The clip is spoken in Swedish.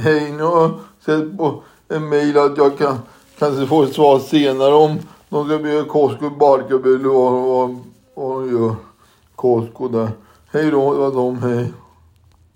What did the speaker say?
Hej, nu har jag sett på en mail att jag kan, kanske får ett svar senare om de ska bygga Costco Barkarby eller vad, vad, vad de gör. Costco där. Hej då, det var de, hej.